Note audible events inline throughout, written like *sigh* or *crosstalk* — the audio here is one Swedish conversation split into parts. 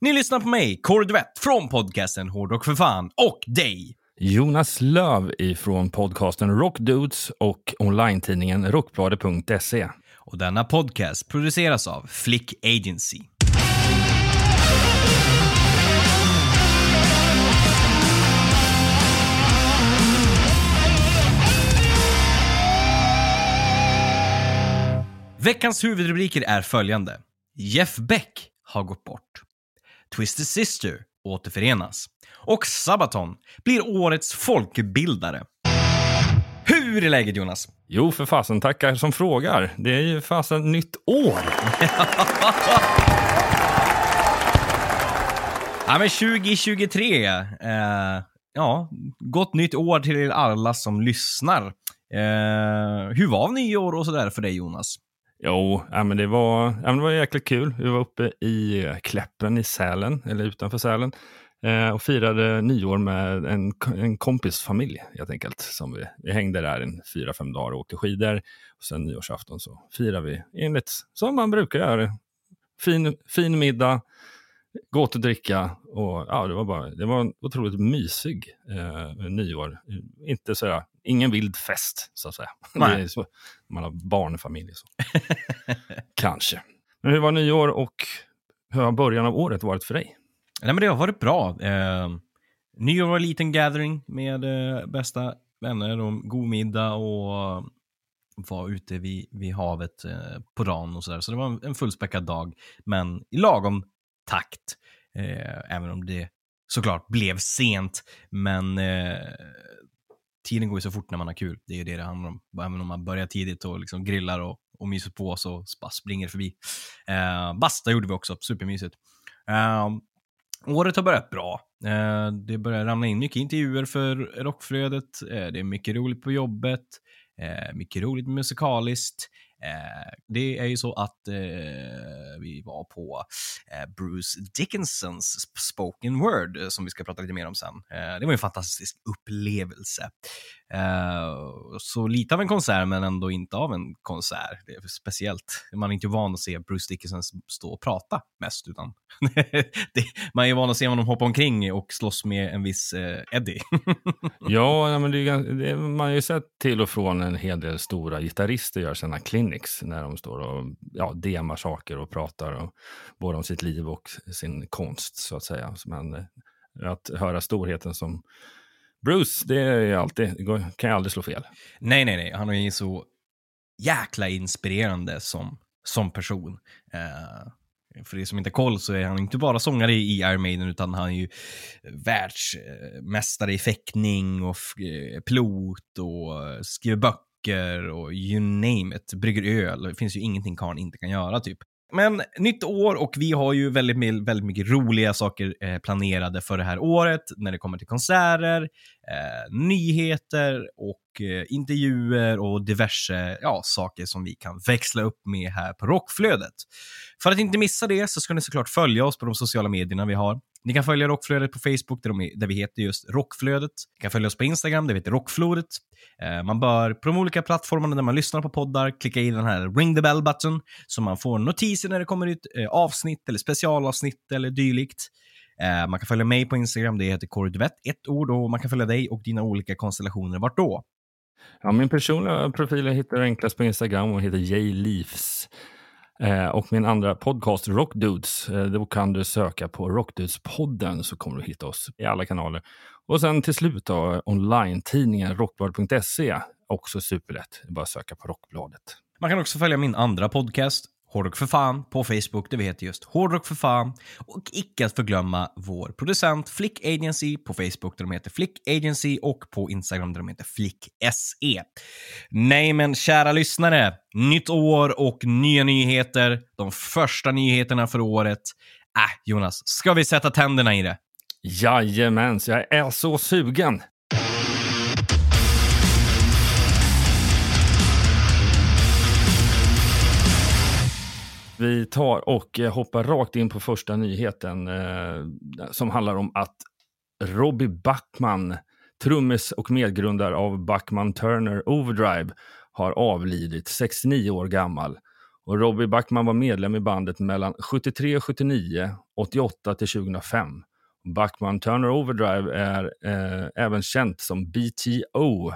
Ni lyssnar på mig, Kåre Duvett, från podcasten Hårdrock för fan och dig. Jonas Löv ifrån podcasten Rockdudes och online-tidningen rockbladet.se. Och denna podcast produceras av Flick Agency. Veckans huvudrubriker är följande. Jeff Beck har gått bort. Twisted Sister återförenas. Och Sabaton blir årets folkbildare. Hur är läget Jonas? Jo, för fasen, tackar som frågar. Det är ju fasen nytt år. *laughs* Ja, men 2023. Eh, ja, gott nytt år till alla som lyssnar. Eh, hur var nyår och sådär för dig Jonas? Jo, ja, men det, var, ja, men det var jäkligt kul. Vi var uppe i eh, Kläppen i Sälen, eller utanför Sälen, eh, och firade nyår med en, en kompisfamilj helt enkelt. Som vi, vi hängde där en fyra, fem dagar och åkte skidor. Och sen nyårsafton så firade vi enligt som man brukar göra. Fin, fin middag, gott att dricka och ja, det var bara det var en otroligt mysig eh, nyår. Inte så ingen vild fest så att säga. *laughs* Nej. Så, man har barnfamilj och så. *laughs* Kanske. Men hur var nyår och hur har början av året varit för dig? Nej, men det har varit bra. Eh, nyår var en liten gathering med eh, bästa vänner och god middag och var ute vid, vid havet eh, på dagen och sådär. Så det var en, en fullspäckad dag, men i lagom takt. Eh, även om det såklart blev sent, men eh, tiden går ju så fort när man har kul. Det är ju det det handlar om. Även om man börjar tidigt och liksom grillar och, och myser på så bara springer det förbi. Eh, basta gjorde vi också, supermysigt. Eh, året har börjat bra. Eh, det börjar ramla in mycket intervjuer för Rockflödet. Eh, det är mycket roligt på jobbet. Eh, mycket roligt musikaliskt. Eh, det är ju så att eh, vi var på eh, Bruce Dickinsons spoken word eh, som vi ska prata lite mer om sen. Eh, det var en fantastisk upplevelse. Eh, så lite av en konsert men ändå inte av en konsert. Det är speciellt. Man är inte van att se Bruce Dickinson stå och prata mest utan *laughs* det, man är van att se honom hoppa omkring och slåss med en viss eh, Eddie. *laughs* Ja, men det är, det är, man har ju sett till och från en hel del stora gitarrister göra sina clinics när de står och ja, demar saker och pratar och, både om sitt liv och sin konst så att säga. Men eh, att höra storheten som Bruce, det är alltid, det går- kan jag aldrig slå fel. Nej, nej, nej. Han är ju så jäkla inspirerande som, som person. Eh, för er som inte har koll så är han inte bara sångare i Iron Maiden utan han är ju världsmästare i fäktning och eh, pilot och skriver böcker och you name it. Brygger öl. Det finns ju ingenting karln inte kan göra typ. Men nytt år och vi har ju väldigt, väldigt mycket roliga saker eh, planerade för det här året när det kommer till konserter, Eh, nyheter och eh, intervjuer och diverse ja, saker som vi kan växla upp med här på Rockflödet. För att inte missa det så ska ni såklart följa oss på de sociala medierna vi har. Ni kan följa Rockflödet på Facebook där, de, där vi heter just Rockflödet. Ni kan följa oss på Instagram där vi heter Rockflodet. Eh, man bör på de olika plattformarna där man lyssnar på poddar klicka i den här ring the bell button så man får notiser när det kommer ut eh, avsnitt eller specialavsnitt eller dylikt. Eh, man kan följa mig på Instagram, det heter Kåre Duvett, ett ord, och man kan följa dig och dina olika konstellationer. Vart då? Ja, min personliga profil hittar du enklast på Instagram och heter jleafs. Eh, och min andra podcast Rockdudes, eh, då kan du söka på Rockdudes-podden så kommer du hitta oss i alla kanaler. Och sen till slut då, online-tidningen rockbladet.se, också superlätt. Bara söka på Rockbladet. Man kan också följa min andra podcast, Hårdrock för fan, på Facebook där vi heter just Hårdrock för fan. Och icke att förglömma vår producent Flick Agency på Facebook där de heter Flick Agency och på Instagram där de heter Flick SE. Nej men kära lyssnare, nytt år och nya nyheter. De första nyheterna för året. Äh, Jonas, ska vi sätta tänderna i det? Jajamens, jag är så sugen. Vi tar och eh, hoppar rakt in på första nyheten eh, som handlar om att Robbie Backman, trummis och medgrundare av Backman Turner Overdrive, har avlidit 69 år gammal. Och Robbie Backman var medlem i bandet mellan 73 och 79, 88 till 2005. Backman Turner Overdrive är eh, även känt som BTO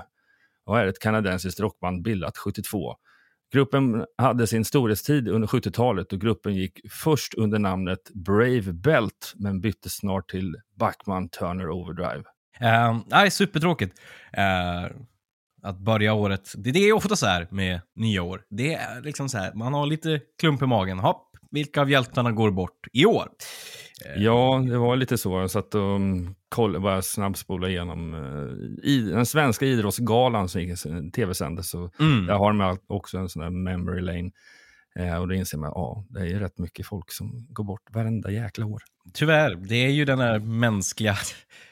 och är ett kanadensiskt rockband bildat 72. Gruppen hade sin storhetstid under 70-talet och gruppen gick först under namnet Brave Belt men bytte snart till Backman Turner Overdrive. Uh, nej, supertråkigt. Uh, att börja året. Det, det är ofta så här med nya år. Det är liksom så här, man har lite klump i magen. Hopp, vilka av hjältarna går bort i år? Uh, ja, det var lite så. Jag satt och um, koll, bara snabbspola igenom uh, i, den svenska idrottsgalan som tv-sändes. Mm. Där har de också en sån där memory lane. Eh, och då inser man ja, det är rätt mycket folk som går bort varenda jäkla år. Tyvärr, det är ju den här mänskliga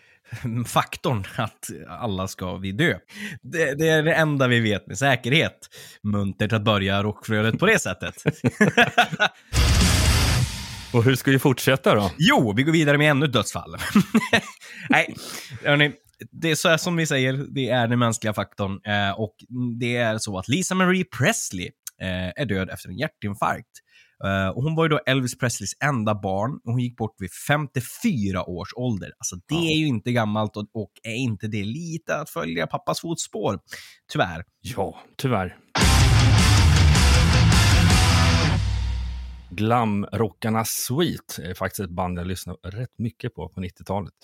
*laughs* faktorn att alla ska vi dö. Det, det, är det enda vi vet med säkerhet. Muntert att börja rockflödet på det sättet. *laughs* *laughs* Och hur ska vi fortsätta då? Jo, vi går vidare med ännu ett dödsfall. *laughs* Nej, hörni, det är så här som vi säger, det är den mänskliga faktorn. Eh, och det är så att Lisa Marie Presley eh, är död efter en hjärtinfarkt. Uh, och hon var ju då Elvis Presleys enda barn och hon gick bort vid 54 års ålder. Alltså det ja. är ju inte gammalt och, och, är inte det lite att följa pappas fotspår? Tyvärr. Ja, tyvärr. Glamrockarna Sweet är faktiskt ett band jag lyssnade rätt mycket på på 90-talet.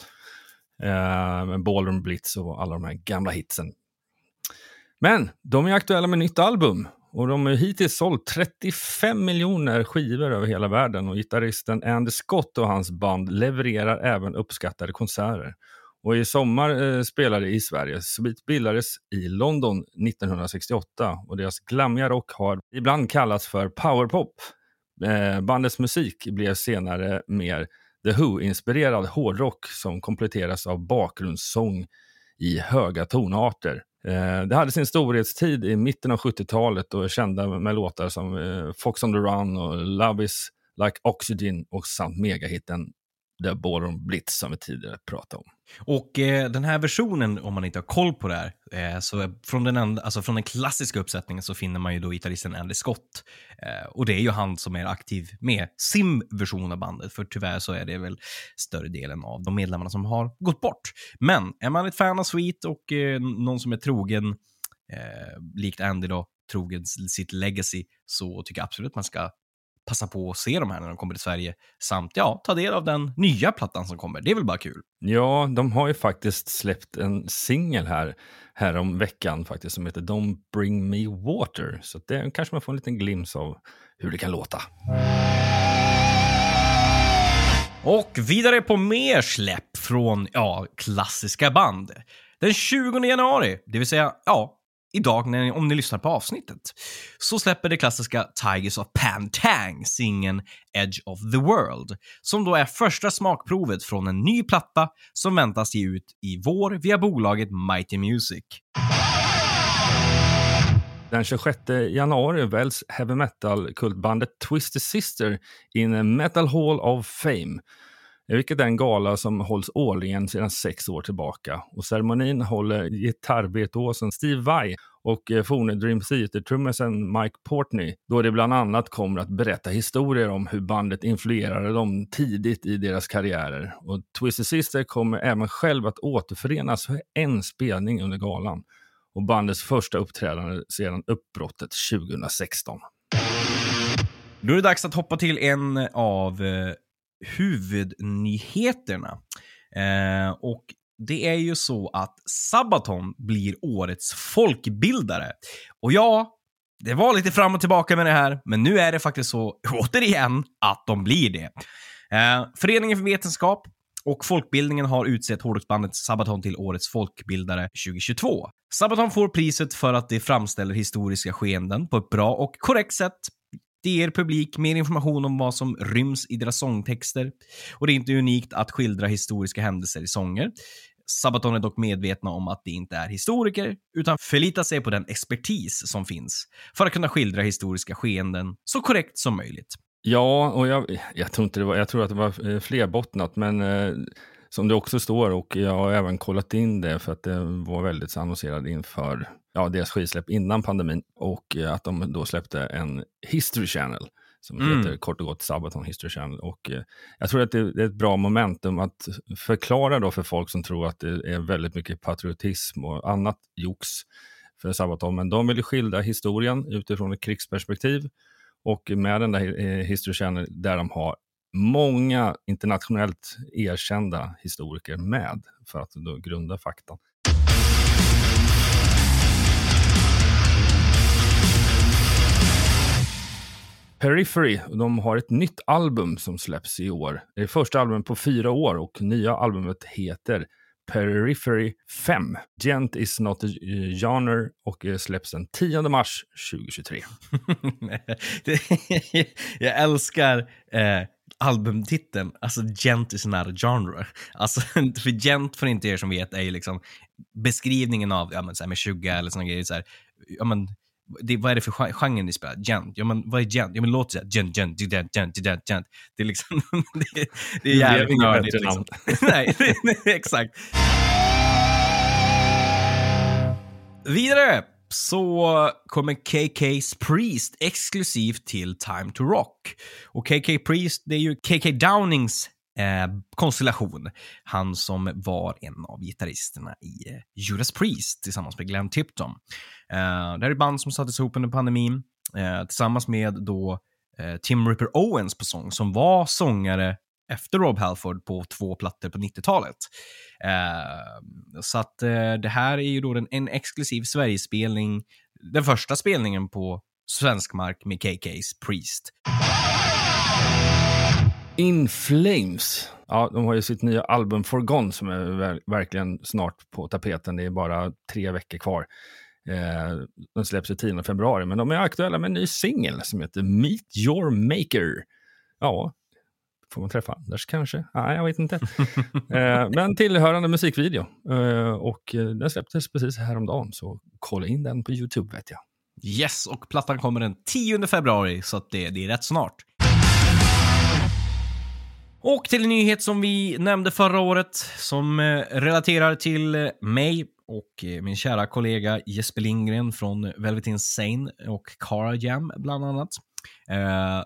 Eh, med Ballroom Blitz och alla de här gamla hitsen. Men de är aktuella med nytt album och de har hittills sålt 35 miljoner skivor över hela världen och gitarristen Andy Scott och hans band levererar även uppskattade konserter. Och i sommar eh, spelade i Sverige. Sweet bildades i London 1968 och deras glammiga rock har ibland kallats för powerpop. Eh, bandets musik blev senare mer The Who-inspirerad hårdrock som kompletteras av bakgrundssång i höga tonarter. Eh, det hade sin storhetstid i mitten av 70-talet och är kända med låtar som eh, Fox on the Run och Love is like Oxygen och samt megahitten The Ballroom Blitz som vi tidigare pratade om. Och eh, den här versionen, om man inte har koll på det här, eh, så från den, enda, alltså från den klassiska uppsättningen så finner man ju då gitarristen Andy Scott. Eh, och det är ju han som är aktiv med sin version av bandet, för tyvärr så är det väl större delen av de medlemmarna som har gått bort. Men är man ett fan av Sweet och eh, någon som är trogen, eh, likt Andy då, trogen sitt legacy, så tycker jag absolut man ska passa på att se de här när de kommer till Sverige. Samt ja, ta del av den nya plattan som kommer. Det är väl bara kul? Ja, de har ju faktiskt släppt en singel här, här om veckan faktiskt som heter Don't bring me water. Så det kanske man får en liten glimt av hur det kan låta. Och vidare på mer släpp från, ja, klassiska band. Den 20 januari, det vill säga, ja, idag, när, om ni lyssnar på avsnittet, så släpper det klassiska Tigers of Pantang singeln Edge of the World, som då är första smakprovet från en ny platta som väntas ge ut i vår via bolaget Mighty Music. Den 26 januari väljs heavy metal-kultbandet Twisted Sister in a Metal Hall of Fame vilket är en gala som hålls årligen sedan sex år tillbaka. Och ceremonin håller gitarrvirtuosen Steve Vai och eh, forne Dream Theater-trummisen Mike Portney, då det bland annat kommer att berätta historier om hur bandet influerade dem tidigt i deras karriärer. Och Twisted Sister kommer även själv att återförenas för en spelning under galan och bandets första uppträdande sedan uppbrottet 2016. Då är det dags att hoppa till en av eh, huvudnyheterna. Eh, och det är ju så att Sabaton blir årets folkbildare. Och ja, det var lite fram och tillbaka med det här, men nu är det faktiskt så, *laughs* återigen, att de blir det. Eh, Föreningen för vetenskap och folkbildningen har utsett hårdrocksbandet Sabaton till årets folkbildare 2022. Sabaton får priset för att det framställer historiska skeenden på ett bra och korrekt sätt det ger publik mer information om vad som ryms i deras sångtexter. Och det är inte unikt att skildra historiska händelser i sånger. Sabaton är dock medvetna om att de inte är historiker, utan förlitar sig på den expertis som finns för att kunna skildra historiska skeenden så korrekt som möjligt. Ja, och jag, jag, tror, inte det var, jag tror att det var eh, flerbottnat, men eh, som det också står, och jag har även kollat in det för att det var väldigt annonserad inför ja, deras skivsläpp innan pandemin och eh, att de då släppte en History Channel som Mm. heter kort och gott Sabaton History Channel. Och, eh, jag tror att det, det är ett bra momentum att förklara då för folk som tror att det är väldigt mycket patriotism och annat jox för Sabaton. Men de vill skildra historien utifrån ett krigsperspektiv och med den där eh, History Channel där de har många internationellt erkända historiker med för att då grunda fakta. Periphery, de har ett nytt album som släpps i år. Det är första albumet på fyra år och nya albumet heter Periphery 5. Gent is not a genre och eh, släpps den 10 mars 2023. *laughs* Jag älskar eh, albumtiteln, alltså Gent is not a genre. Alltså, *laughs* för Gent, för inte er som vet, är ju liksom beskrivningen av ja, men, så här, med 20 eller såna grejer. Så här, ja, men, det, vad är det för gen- genre ni spelar? Gent? Ja, men vad är gent? Ja, men låt säga gent, gent, gent, gent, gent, gent. Det är liksom, *laughs* det, det är jävligt nördigt. bättre Liksom. *laughs* Nej, exakt. Vidare så kommer KK's Priest exklusivt till Time to Rock. Och KK Priest, det är ju KK Downings eh, konstellation. Han som var en av gitarristerna i eh, Judas Priest tillsammans med Glenn Tipton. Eh, det här är band som sattes ihop under pandemin eh, tillsammans med då eh, Tim Ripper Owens på sång, som var sångare efter Rob Halford på två plattor på 90-talet. Eh, så att det här är ju då en exklusiv Sverigespelning, den första spelningen på svensk mark med KK's Priest. In Flames. Ja, de har ju sitt nya album Forgone som är ver- verkligen snart på tapeten. Det är bara tre veckor kvar. Eh, den släpps i 10 februari, men de är aktuella med en ny singel som heter Meet Your Maker. Ja, får man träffa Anders kanske? Nej, jag vet inte. *laughs* eh, men tillhörande musikvideo. Eh, och eh, den släpptes precis häromdagen, så kolla in den på YouTube vet jag. Yes, och plattan kommer den 10 februari, så det, det är rätt snart. Och till en nyhet som vi nämnde förra året, som eh, relaterar till eh, mig och eh, min kära kollega Jesper Lindgren från Velvet Insane och Cara Jam bland annat. Eh,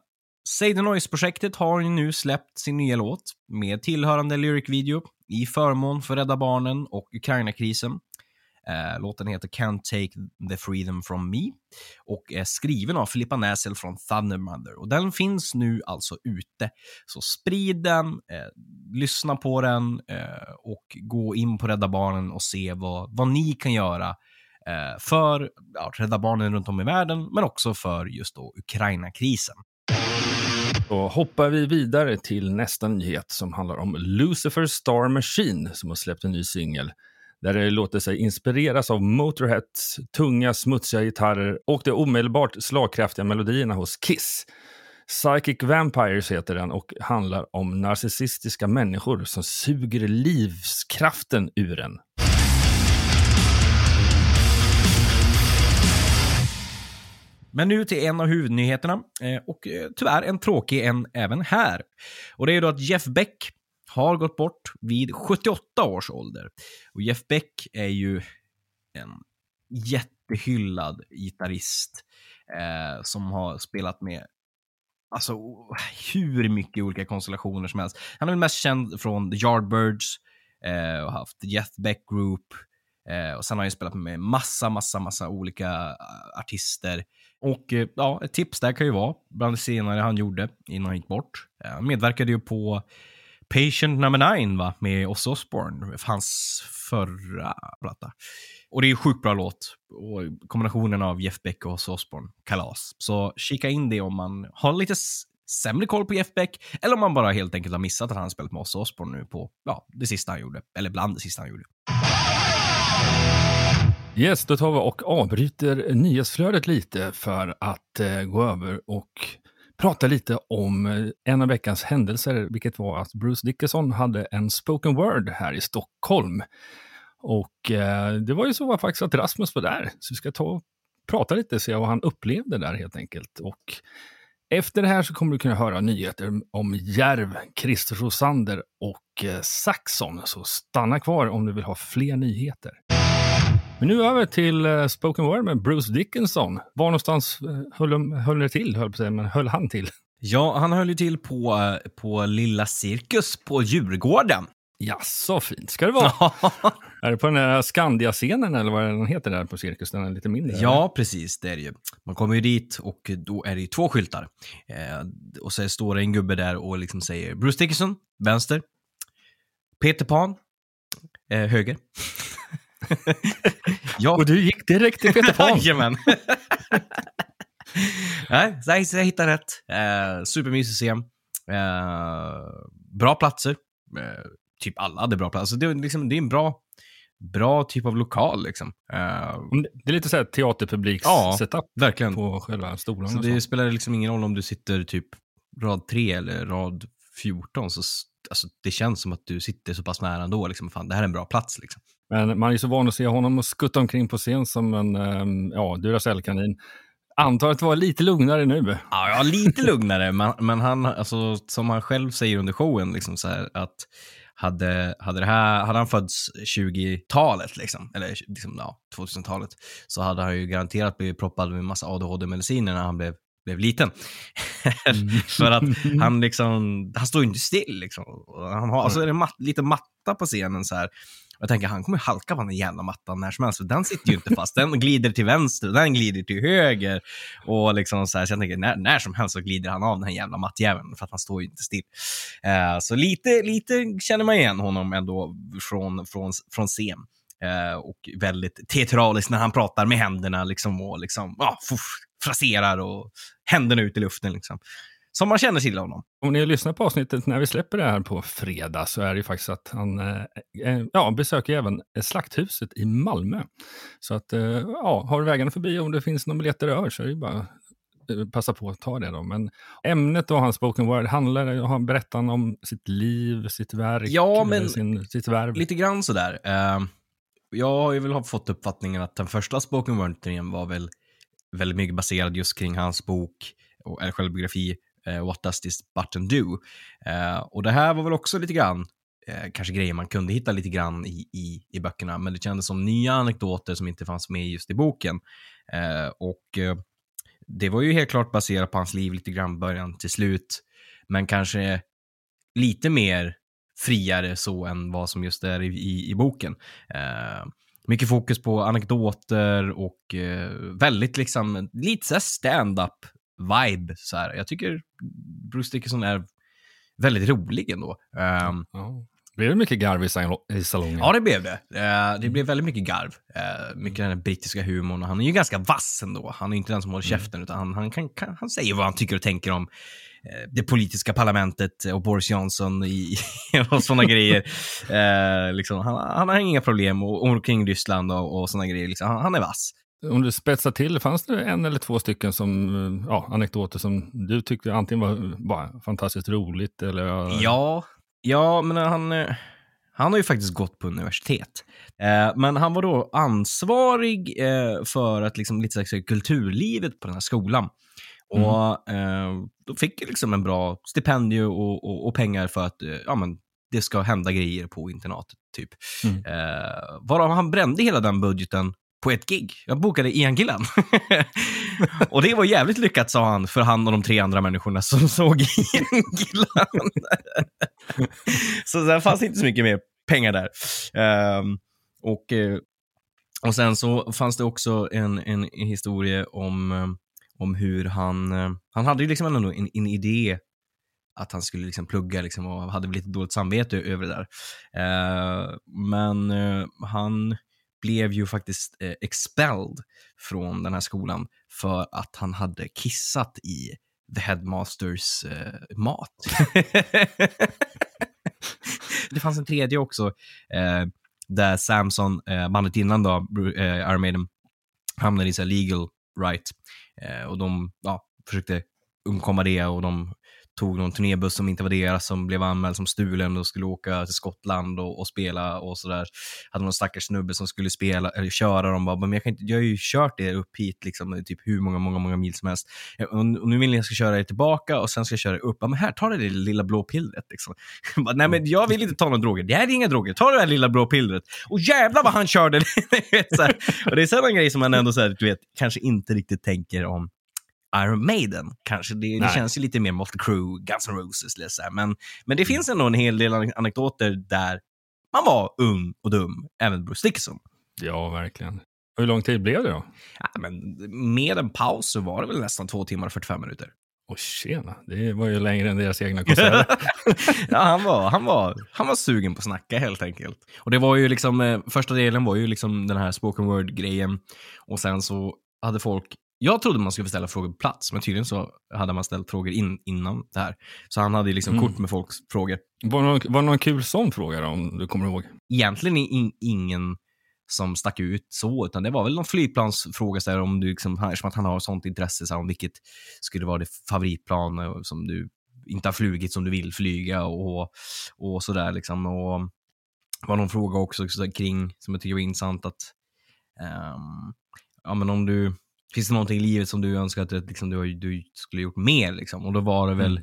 Say the Noise-projektet har nu släppt sin nya låt med tillhörande lyric-video i förmån för Rädda Barnen och Ukraina-krisen. Eh, låten heter Can't Take the Freedom From Me och är skriven av Filippa Näsel från Thundermother. Och den finns nu alltså ute. Så sprid den, eh, lyssna på den eh, och gå in på Rädda Barnen och se vad, vad ni kan göra eh, för ja, Rädda Barnen runt om i världen, men också för just då Ukraina-krisen. Då hoppar vi vidare till nästa nyhet som handlar om Lucifer Star Machine som har släppt en ny singel. Där det låter sig inspireras av Motorheads tunga, smutsiga gitarrer och de omedelbart slagkraftiga melodierna hos Kiss. Psychic Vampires heter den och handlar om narcissistiska människor som suger livskraften ur en. Men nu till en av huvudnyheterna eh, och eh, tyvärr en tråkig en även här. Och det är då att Jeff Beck har gått bort vid 78 års ålder. Och Jeff Beck är ju en jättehyllad gitarrist eh, som har spelat med alltså hur mycket olika konstellationer som helst. Han är väl mest känd från The Yardbirds eh, och haft Jeff Beck Group. Eh, och sen har han ju spelat med massa, massa, massa olika eh, artister. Och eh, ja, ett tips där kan ju vara bland det senare han gjorde innan han gick bort. Eh, Han medverkade ju på Patient Number 9 va? med Ozzy Osbourne, hans förra platta. Och det är ju sjukt bra låt. Och kombinationen av Jeff Beck och Ozzy Osbourne, kalas. Så kika in det om man har lite sämre koll på Jeff Beck, eller om man bara helt enkelt har missat att han spelat med Ozzy Osbourne nu på, ja, det sista han gjorde. Eller bland det sista han gjorde. Yes, då tar vi och avbryter nyhetsflödet lite för att eh, gå över och prata lite om eh, en av veckans händelser, vilket var att Bruce Dickinson hade en spoken word här i Stockholm. Och eh, det var ju så faktiskt att Rasmus var där, så vi ska ta och prata lite och se vad han upplevde där helt enkelt. Och efter det här så kommer du kunna höra nyheter om Järv, Christer Rosander och eh, Saxon. Så stanna kvar om du vill ha fler nyheter. Men nu över till uh, Spoken Word med Bruce Dickinson. Var någonstans uh, höll, höll det till, höll på säga, men höll han till? *laughs* Ja, han höll ju till på, eh, på Lilla Cirkus på Djurgården. Ja, så fint ska det vara. *laughs* är det på den där Skandia-scenen eller vad den heter där på Cirkus? Den är lite mindre? Ja, eller? precis. Det är det ju. Man kommer ju dit och då är det ju två skyltar. Eh, och så står det en gubbe där och liksom säger Bruce Dickinson, vänster. Peter Pan, eh, höger. Ja. Och du gick direkt till Peter Pan? *laughs* Jajamän. Nej, så jag hittade rätt. Eh, supermysig scen. Eh, bra platser. Eh, typ alla hade bra platser. Alltså det, är liksom, det är en bra, bra typ av lokal. Liksom. Eh, Det är lite så här teaterpubliks Ja, setup verkligen. på själva stolarna. Så det så. spelar liksom ingen roll om du sitter typ rad 3 eller rad 14. Så, alltså, det känns som att du sitter så pass nära ändå. Liksom, fan, det här är en bra plats. Liksom. Men man är så van att se honom skutta omkring på scen som en ehm, ja, Duracell-kanin. Antar att det var lite lugnare nu. Ja, ja lite lugnare, men, men han, alltså, som han själv säger under showen, liksom så här, att hade, hade, det här, hade han fötts 20-talet, liksom, eller liksom, ja, 2000-talet, så hade han ju garanterat blivit proppad med massa ADHD-mediciner när han blev, blev liten. *laughs* För att han liksom, han står ju inte still. Liksom. Och Han har, alltså är det mat, lite matta på scenen så här. Jag tänker, han kommer halka på den jävla mattan när som helst, för den sitter ju inte fast. Den glider till vänster och den glider till höger. Och liksom så, här, så jag tänker, när, när som helst så glider han av den här jävla mattjäveln, för att han står ju inte still. Uh, så lite, lite känner man igen honom ändå från, från, från scen. Eh, och väldigt teatraliskt när han pratar med händerna liksom, och liksom, ah, fuff, fraserar och händerna ut i luften. Liksom. Som man känner till honom. Om ni lyssnar på avsnittet när vi släpper det här på fredag så är det ju faktiskt att han eh, eh, ja, besöker även Slakthuset i Malmö. Så att, eh, ja, har du vägarna förbi om det finns några biljetter över så är det ju bara eh, passa på att ta det då. Men ämnet då, hans spoken word, handlar han berättar om sitt liv, sitt verk, Ja, men sin, sitt värv? Lite grann sådär. Uh, jag har ju väl fått uppfattningen att den första spoken word-turnén var väl väldigt mycket baserad just kring hans bok och eller självbiografi eh, Eh, what does this button do? Eh, och det här var väl också lite grann eh, kanske grejer man kunde hitta lite grann i, i, i böckerna, men det kändes som nya anekdoter som inte fanns med just i boken. Och det var ju helt klart baserat på hans liv lite grann början till slut, men kanske lite mer friare så än vad som just är i, i, i boken. Eh, mycket fokus på anekdoter och eh, väldigt liksom, lite såhär stand-up vibe. Så här. Jag tycker Bruce Dickinson är väldigt rolig ändå. Um, Ja. Blir det mycket garv i sal- i salongen? ja, det blev det. Uh, det blev väldigt mycket garv. Uh, mycket den här brittiska humorn. Och han är ju ganska vass ändå. Han är inte den som håller käften, utan han, han, kan, kan, han säger vad han tycker och tänker om eh, det politiska parlamentet och Boris Johnson i, *laughs* och sådana grejer. *laughs* Liksom, han, han har inga problem och, och kring Ryssland och, och sådana grejer. Liksom. Han, han är vass. Om du spetsar till, fanns det en eller två stycken som, ja, anekdoter som du tyckte antingen var bara fantastiskt roligt eller? Ja, ja men han, han har ju faktiskt gått på universitet. Eh, men han var då ansvarig eh, för att liksom, lite så här, kulturlivet på den här skolan. Och eh, då fick ju liksom en bra stipendium och, och, och pengar för att eh, ja, men, det ska hända grejer på internatet. Typ. Mm. Varav han brände hela den budgeten på ett gig. Jag bokade Ian Gillan. *laughs* och det var jävligt lyckat, sa han, för han och de tre andra människorna som *laughs* såg Ian Gillan. *laughs* så det fanns inte så mycket mer pengar där. Um, och, eh, och sen så fanns det också en, en, historia om, eh, om hur han... Eh, han hade ju liksom ändå en, en idé att han skulle liksom plugga liksom och hade lite dåligt samvete över det där. Uh, men uh, han blev ju faktiskt eh, expelled från den här skolan för att han hade kissat i the headmasters eh, mat. *laughs* det fanns en tredje också, eh, där Samson, eh, bandet innan då, eh, Iron Maiden, hamnade i så legal right. Eh, och de ja, försökte undkomma det och de tog någon turnébuss som inte var deras som blev anmäld som stulen och skulle åka till Skottland och, och spela och sådär. Hade någon stackars snubbe som skulle spela, eller köra dem bara, men jag, kan inte, jag har ju kört det upp hit liksom, typ hur många, många, många mil som helst. Och, och nu vill ni att jag ska köra er tillbaka och sen ska jag köra er upp. Ja, men här, ta det där lilla blå pillret. Liksom. *laughs* Bara, Nej, men jag vill inte ta några droger. Det här är inga droger. Ta det där lilla blå pillret. Och jävlar vad han körde! *laughs* Och det är sådana grejer som man ändå så här, du vet, kanske inte riktigt tänker om Iron Maiden. Kanske det, det känns ju lite mer Motley Crue, Guns N' Roses. Här. Men, men det finns ändå en hel del anekdoter där man var ung och dum, även Bruce Dickinson. Ja, verkligen. Och hur lång tid blev det då? Ja, men med en paus så var det väl nästan två timmar och 45 minuter. Åh tjena, det var ju längre än deras egna konserter. *laughs* ja, han var, han, var, han var sugen på att snacka helt enkelt. Och det var ju liksom, eh, första delen var ju liksom den här spoken word-grejen. Och sen så hade folk jag trodde man skulle ställa frågor på plats, men tydligen så hade man ställt frågor in, innan det här. Så han hade liksom Mm. kort med folks frågor. Var det, någon, var det någon kul sån fråga då, om du kommer ihåg? Egentligen in, ingen som stack ut så, utan det var väl någon flygplansfråga så här, om du liksom, eftersom att han har sånt intresse, så här, om vilket skulle vara ditt favoritplan eh, som du inte har flugit som du vill flyga och, och sådär liksom. Och det var någon fråga också så där, kring, som jag tycker var intressant, att ehm, ja, men om du, finns det någonting i livet som du önskar att du, liksom, du, du skulle gjort mer? Liksom? Och då var det väl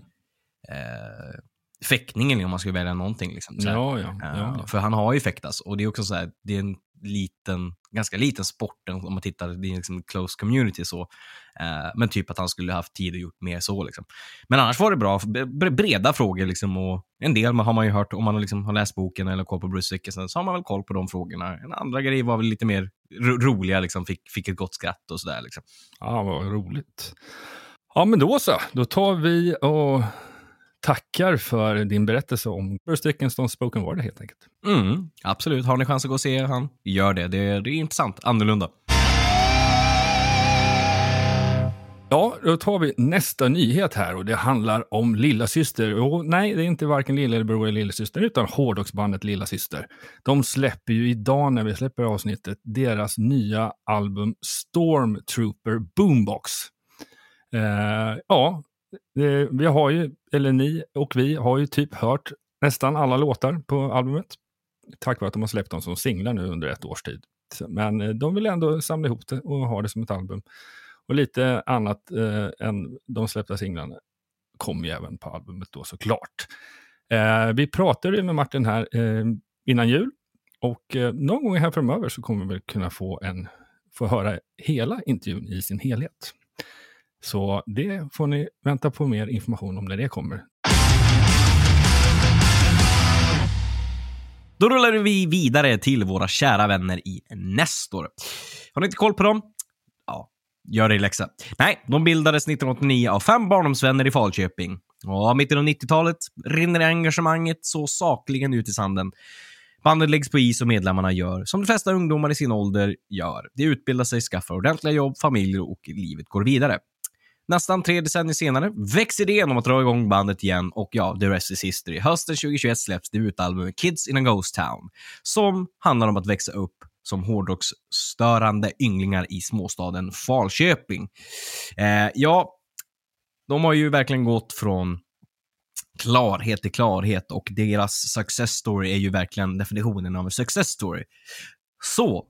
eh, fäktningen om man skulle välja någonting. Liksom. Ja, ja. Ja, ja. För han har ju fäktats och det är också så här, det är en liten, ganska liten sport om man tittar, det är liksom close community så. Eh, men typ att han skulle haft tid och gjort mer så liksom. Men annars var det bra, bre- breda frågor liksom och en del har man ju hört, om man liksom har läst boken eller koll på Bruce Dickinson så har man väl koll på de frågorna. En andra grej var väl lite mer ro- roliga, liksom, fick, fick ett gott skratt och sådär liksom. Ja, vad roligt. Ja, men då så. Då tar vi och tackar för din berättelse om Bruce Dickinsons spoken word helt enkelt. Mm, absolut, har ni chans att gå och se han, gör det. Det, det är intressant, annorlunda. Ja, då tar vi nästa nyhet här och det handlar om Lilla Syster. Och nej, det är inte varken lillebror eller lillasyster utan hårdrocksbandet Lilla Syster. De släpper ju idag när vi släpper avsnittet deras nya album Stormtrooper Boombox. Eh, ja, det, vi har ju, eller ni och vi har ju typ hört nästan alla låtar på albumet. Tack vare att de har släppt dem som singlar nu under ett års tid. Men eh, de vill ändå samla ihop det och ha det som ett album. Och lite annat eh, än de släppta singlarna kom ju även på albumet då såklart. Eh, vi pratade ju med Martin här eh, innan jul och eh, någon gång här framöver så kommer vi väl kunna få, en, få höra hela intervjun i sin helhet. Så det får ni vänta på mer information om när det kommer. Då rullar vi vidare till våra kära vänner i Nestor. Har ni inte koll på dem? Gör dig läxa. Nej, de bildades 1989 av fem barndomsvänner i Falköping. Och mitten av 90-talet rinner engagemanget så sakligen ut i sanden. Bandet läggs på is och medlemmarna gör som de flesta ungdomar i sin ålder gör. De utbildar sig, skaffar ordentliga jobb, familjer och livet går vidare. Nästan tre decennier senare växer idén om att dra igång bandet igen och ja, the rest is history. Hösten 2021 släpps debutalbumet Kids in a Ghost Town som handlar om att växa upp som hårdrocksstörande ynglingar i småstaden Falköping. Eh, ja, de har ju verkligen gått från klarhet till klarhet och deras success story är ju verkligen definitionen av en success story. Så,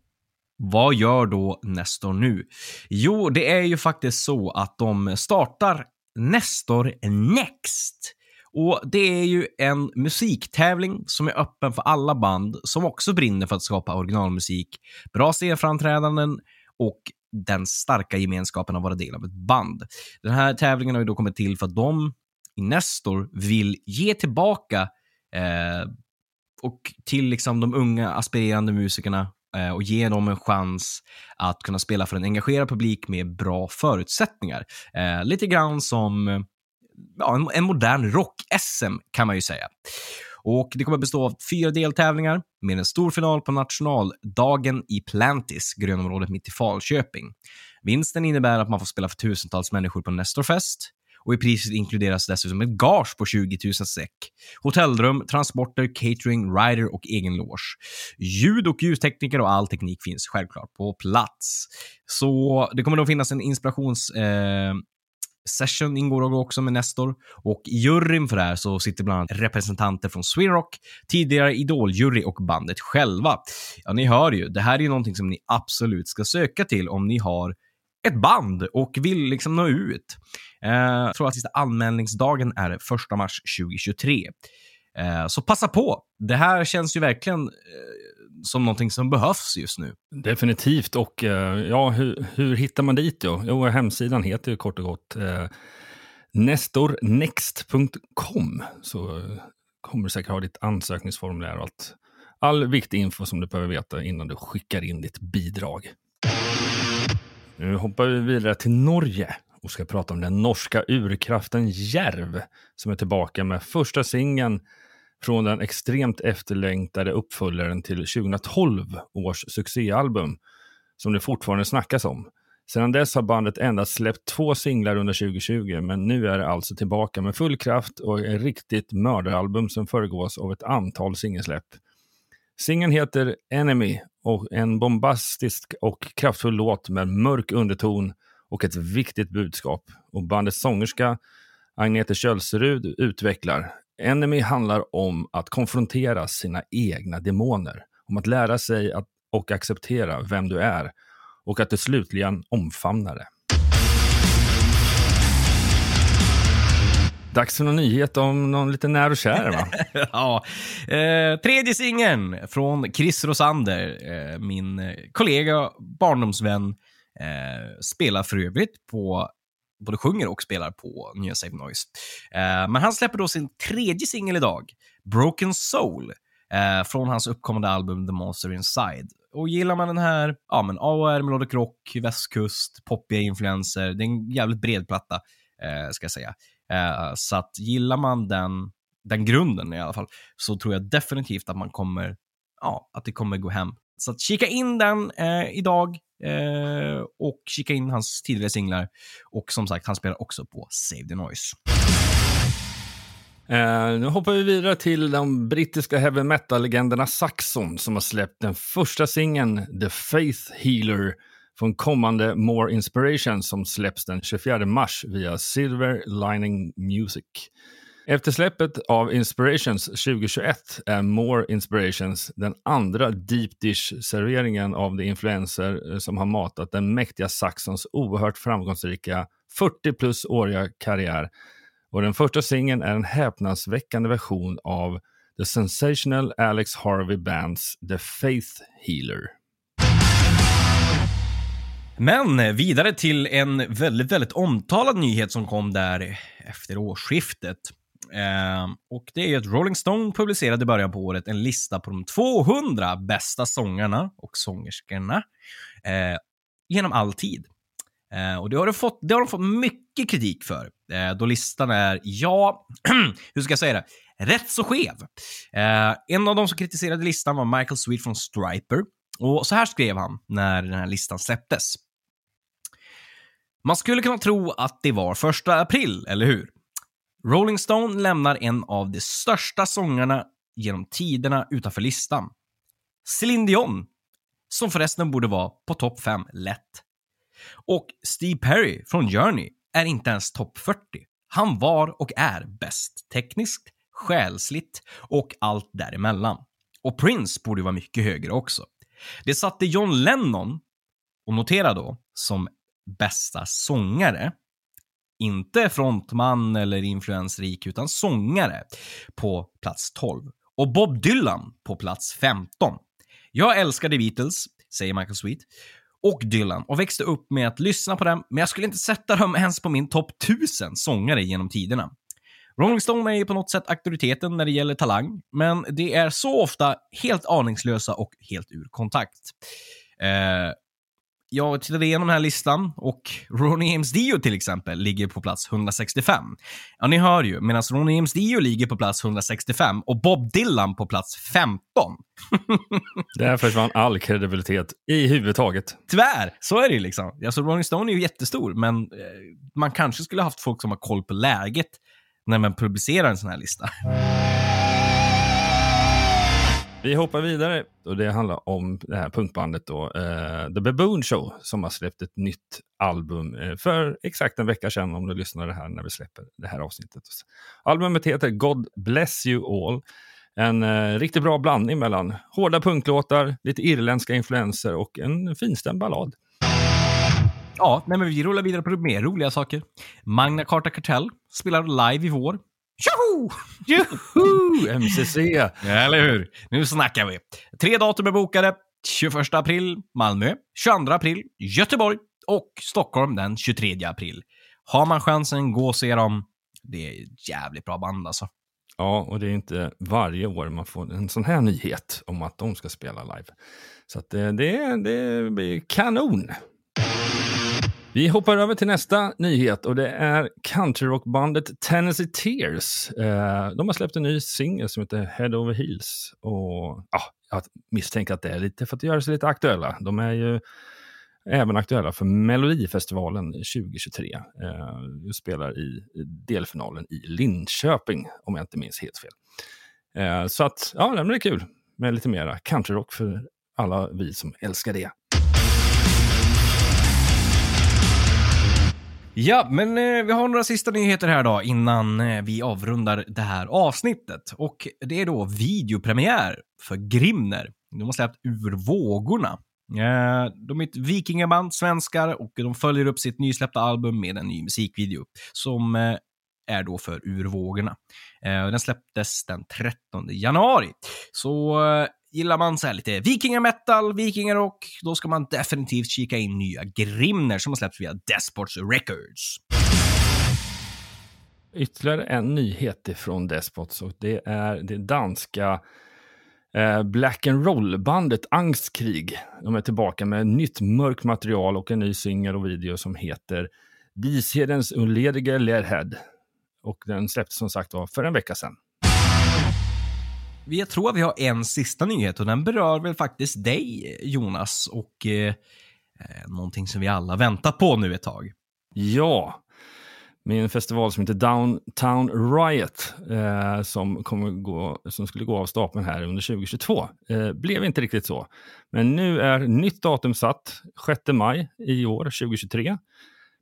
vad gör då Nestor nu? Jo, det är ju faktiskt så att de startar Nestor Next. Och det är ju en musiktävling som är öppen för alla band som också brinner för att skapa originalmusik, bra scenframträdanden och den starka gemenskapen att vara del av ett band. Den här tävlingen har ju då kommit till för att de i Nestor vill ge tillbaka eh, och till liksom de unga aspirerande musikerna eh, och ge dem en chans att kunna spela för en engagerad publik med bra förutsättningar. Eh, lite grann som eh, ja, en, en modern rock-SM kan man ju säga. Och Det kommer bestå av fyra deltävlingar med en stor final på nationaldagen i Plantis, grönområdet mitt i Falköping. Vinsten innebär att man får spela för tusentals människor på Nestorfest och i priset inkluderas dessutom ett gage på 20 000 säck. Hotellrum, transporter, catering, rider och egen loge. Ljud och ljustekniker och all teknik finns självklart på plats. Så det kommer då finnas en inspirations... Eh, Session ingår också med Nestor och i juryn för det här så sitter bland annat representanter från Swerock, tidigare Idol-jury och bandet själva. Ja, ni hör ju, det här är ju någonting som ni absolut ska söka till om ni har ett band och vill liksom nå ut. Eh, jag tror att sista anmälningsdagen är 1 mars 2023. Eh, så passa på. Det här känns ju verkligen eh, som någonting som behövs just nu. Definitivt. Och eh, ja, hur, hur hittar man dit då? Jo, hemsidan heter ju kort och gott eh, nestornext.com. Så eh, kommer du säkert ha ditt ansökningsformulär och allt. All viktig info som du behöver veta innan du skickar in ditt bidrag. Nu hoppar vi vidare till Norge och ska prata om den norska urkraften Järv som är tillbaka med första singeln från den extremt efterlängtade uppföljaren till 2012 års succéalbum som det fortfarande snackas om. Sedan dess har bandet endast släppt två singlar under 2020, men nu är det alltså tillbaka med full kraft och ett riktigt mördaralbum som föregås av ett antal singelsläpp. Singeln heter Enemy och en bombastisk och kraftfull låt med mörk underton och ett viktigt budskap. Och bandets sångerska Agnete Kjölserud utvecklar Enemy handlar om att konfrontera sina egna demoner. Om att lära sig att, och acceptera vem du är och att du slutligen omfamnar det. Dags för någon nyhet om någon lite när och kär, va? *laughs* ja. Eh, tredje singeln från Chris Rosander, eh, min kollega, barndomsvän, eh, spelar för övrigt på både sjunger och spelar på nya Save Noise. Eh, men han släpper då sin tredje singel idag, Broken Soul, eh, från hans uppkommande album The Monster Inside. Och gillar man den här, ja men AOR, melodic rock, västkust, poppiga influenser, det är en jävligt bred platta, eh, ska jag säga. Eh, så att gillar man den, den grunden i alla fall, så tror jag definitivt att man kommer, ja, att det kommer gå hem. Så att kika in den eh, idag, Eh, och kika in hans tidigare singlar. Och som sagt, han spelar också på Save the Noise. Eh, nu hoppar vi vidare till de brittiska heavy metal-legenderna Saxon som har släppt den första singeln The Faith Healer från kommande More Inspiration som släpps den 24 mars via Silver Lining Music. Efter släppet av Inspirations 2021 är More Inspirations den andra deep dish-serveringen av de influenser eh, som har matat den mäktiga Saxons oerhört framgångsrika 40 plus åriga karriär. Och den första singeln är en häpnadsväckande version av The Sensational Alex Harvey Bands The Faith Healer. Men eh, vidare till en väldigt, väldigt omtalad nyhet som kom där efter årsskiftet. Ehm, och det är ju att Rolling Stone publicerade i början på året en lista på de 200 bästa sångarna och sångerskorna eh, genom all tid. Eh, och det har, de fått, det har de fått mycket kritik för, eh, då listan är, ja, *clears throat* hur ska jag säga det, rätt så skev. Eh, en av de som kritiserade listan var Michael Sweet från Striper. Och så här skrev han när den här listan släpptes. Man skulle kunna tro att det var första april, eller hur? Rolling Stone lämnar en av de största sångarna genom tiderna utanför listan. Céline Dion, som förresten borde vara på topp 5 lätt. Och Steve Perry från Journey är inte ens topp 40. Han var och är bäst tekniskt, själsligt och allt däremellan. Och Prince borde vara mycket högre också. Det satte John Lennon, och notera då, som bästa sångare inte frontman eller influensrik, utan sångare på plats 12. Och Bob Dylan på plats 15. Jag älskade Beatles, säger Michael Sweet, och Dylan och växte upp med att lyssna på dem, men jag skulle inte sätta dem ens på min topp 1000 sångare genom tiderna. Rolling Stone är ju på något sätt auktoriteten när det gäller talang, men det är så ofta helt aningslösa och helt ur kontakt. Eh, jag tittade igenom den här listan och Ronnie James Dio till exempel ligger på plats 165. Ja, ni hör ju, medan Ronnie James Dio ligger på plats 165 och Bob Dylan på plats 15. *laughs* Där försvann all kredibilitet i huvudtaget. Tyvärr, så är det ju liksom. Alltså, Rolling Stone är ju jättestor, men eh, man kanske skulle haft folk som har koll på läget när man publicerar en sån här lista. Vi hoppar vidare och det handlar om det här punkbandet då, uh, The Baboon Show som har släppt ett nytt album uh, för exakt en vecka sedan om du lyssnar det här när vi släpper det här avsnittet. Albumet heter God Bless You All. En uh, riktigt bra blandning mellan hårda punklåtar, lite irländska influenser och en finstämd ballad. Ja, nej, men vi rullar vidare på mer roliga saker. Magna Carta Cartel spelar live i vår. Tjoho! Juhu! *laughs* MCC! Eller hur? Nu snackar vi. Tre datum är bokade. 21 april Malmö, 22 april Göteborg och Stockholm den 23 april. Har man chansen, gå och se dem. Det är ett jävligt bra band alltså. Ja, och det är inte varje år man får en sån här nyhet om att de ska spela live. Så att det, det, det blir kanon. Vi hoppar över till nästa nyhet och det är countryrockbandet Tennessee Tears. Eh, de har släppt en ny singel som heter Head Over Heels. Och, ja, jag misstänker att det är lite för att göra sig lite aktuella. De är ju även aktuella för Melodifestivalen 2023. Eh, spelar i delfinalen i Linköping, om jag inte minns helt fel. Eh, så att, ja, det blir kul med lite mera countryrock för alla vi som älskar det. Ja, men eh, vi har några sista nyheter här då innan eh, vi avrundar det här avsnittet. Och det är då videopremiär för Grimner. De har släppt Ur vågorna. Eh, de är ett vikingaband, svenskar, och de följer upp sitt nysläppta album med en ny musikvideo som eh, är då för Ur vågorna. Eh, den släpptes den 13 januari. Så eh, gillar man så här lite vikingametal, vikingarock, då ska man definitivt kika in nya Grimner som har släppts via Despots Records. Ytterligare en nyhet ifrån Despots och det är det danska eh, Black and Roll-bandet Angstkrig. De är tillbaka med nytt mörkt material och en ny singel och video som heter Vishedens unlediga Lerhead. Och den släpptes som sagt var för en vecka sedan. Jag tror att vi har en sista nyhet och den berör väl faktiskt dig, Jonas, och eh, eh någonting som vi alla väntat på nu ett tag. Ja, min festival som heter Downtown Riot eh, som, kommer gå, som skulle gå av stapeln här under 2022. Eh, blev inte riktigt så. Men nu är nytt datum satt, 6 maj i år, 2023.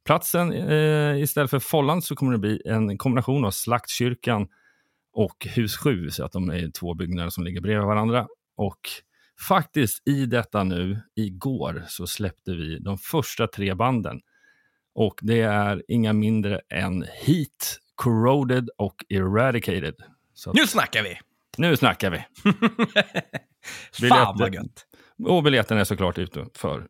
Platsen, eh, istället för Folland så kommer det bli en kombination av Slaktkyrkan och hus 7, så att de är två byggnader som ligger bredvid varandra. Och faktiskt i detta nu, igår, så släppte vi de första tre banden. Och det är inga mindre än Heat, Corroded och Eradicated. Så nu snackar vi! Nu snackar vi! *laughs* Fan vad gött! Och biljetten är såklart ute för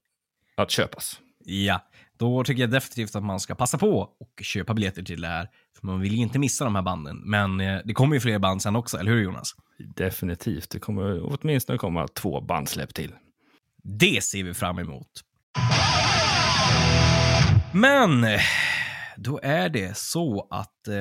att köpas. Ja, då tycker jag definitivt att man ska passa på och köpa biljetter till det här. Man vill ju inte missa de här banden. Men eh, det kommer ju fler band sen också, eller hur Jonas? Definitivt. Det kommer åtminstone komma två bandsläpp till. Det ser vi fram emot. Men då är det så att eh,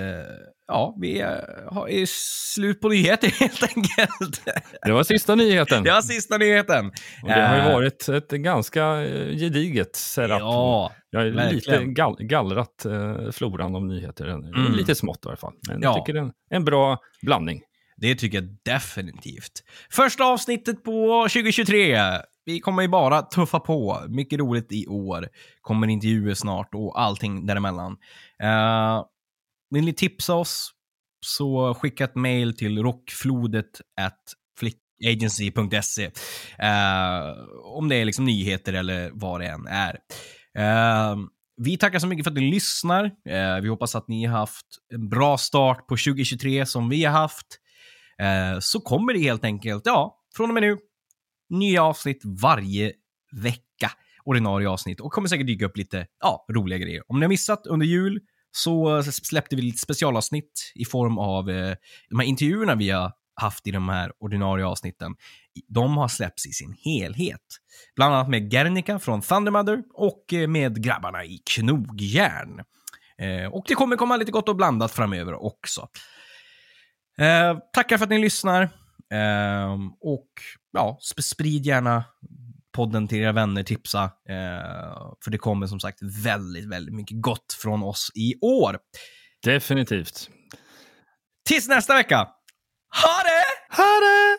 ja, vi har är slut på nyheter *laughs* helt enkelt. Det var sista nyheten. Det var sista nyheten. Och det har ju varit ett ganska eh, gediget setup. Ja, jag har verkligen. lite gall gallrat eh, floran av nyheter. Mm. Lite smått i alla fall. Men Ja. jag tycker det är en bra blandning. Det tycker jag definitivt. Första avsnittet på 2023. Vi kommer ju bara tuffa på. Mycket roligt i år. Kommer intervjuer snart och allting däremellan. Uh, vill ni tipsa oss så skicka ett mail till rockflodet at flickagency.se eh, om det är liksom nyheter eller vad det än är. Uh, vi tackar så mycket för att ni lyssnar. Vi hoppas att ni har haft en bra start på 2023 som vi har haft. Eh, så kommer det helt enkelt, ja, från och med nu, nya avsnitt varje vecka. Ordinarie avsnitt och kommer säkert dyka upp lite ja, roliga grejer. Om ni har missat under jul så släppte vi lite specialavsnitt i form av eh, de här intervjuerna vi har haft i de här ordinarie avsnitten. De har släppts i sin helhet. Bland annat med Gernika från Thundermother och eh, med grabbarna i Knogjärn. Eh, och det kommer komma lite gott och blandat framöver också. Eh, tackar för att ni lyssnar. Eh, och ja, sp- sprid gärna podden till era vänner, tipsa. Eh, för det kommer som sagt väldigt, väldigt mycket gott från oss i år. Definitivt. Tills nästa vecka! Ha det! Ha det!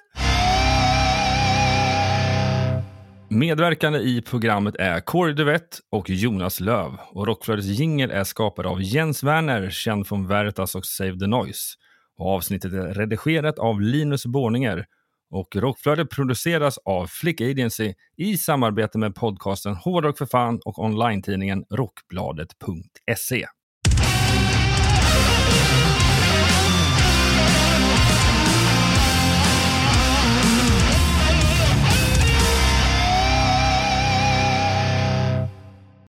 Medverkande i programmet är Corey Duvett och Jonas Löv. Och Rockflödets jingel är skapad av Jens Werner, känd från Veritas och Save the Noise. Avsnittet är redigerat av Linus Borninger. Och Rockflödet produceras av Flick Agency i samarbete med podcasten Hårdrock för fan och online-tidningen Rockbladet.se.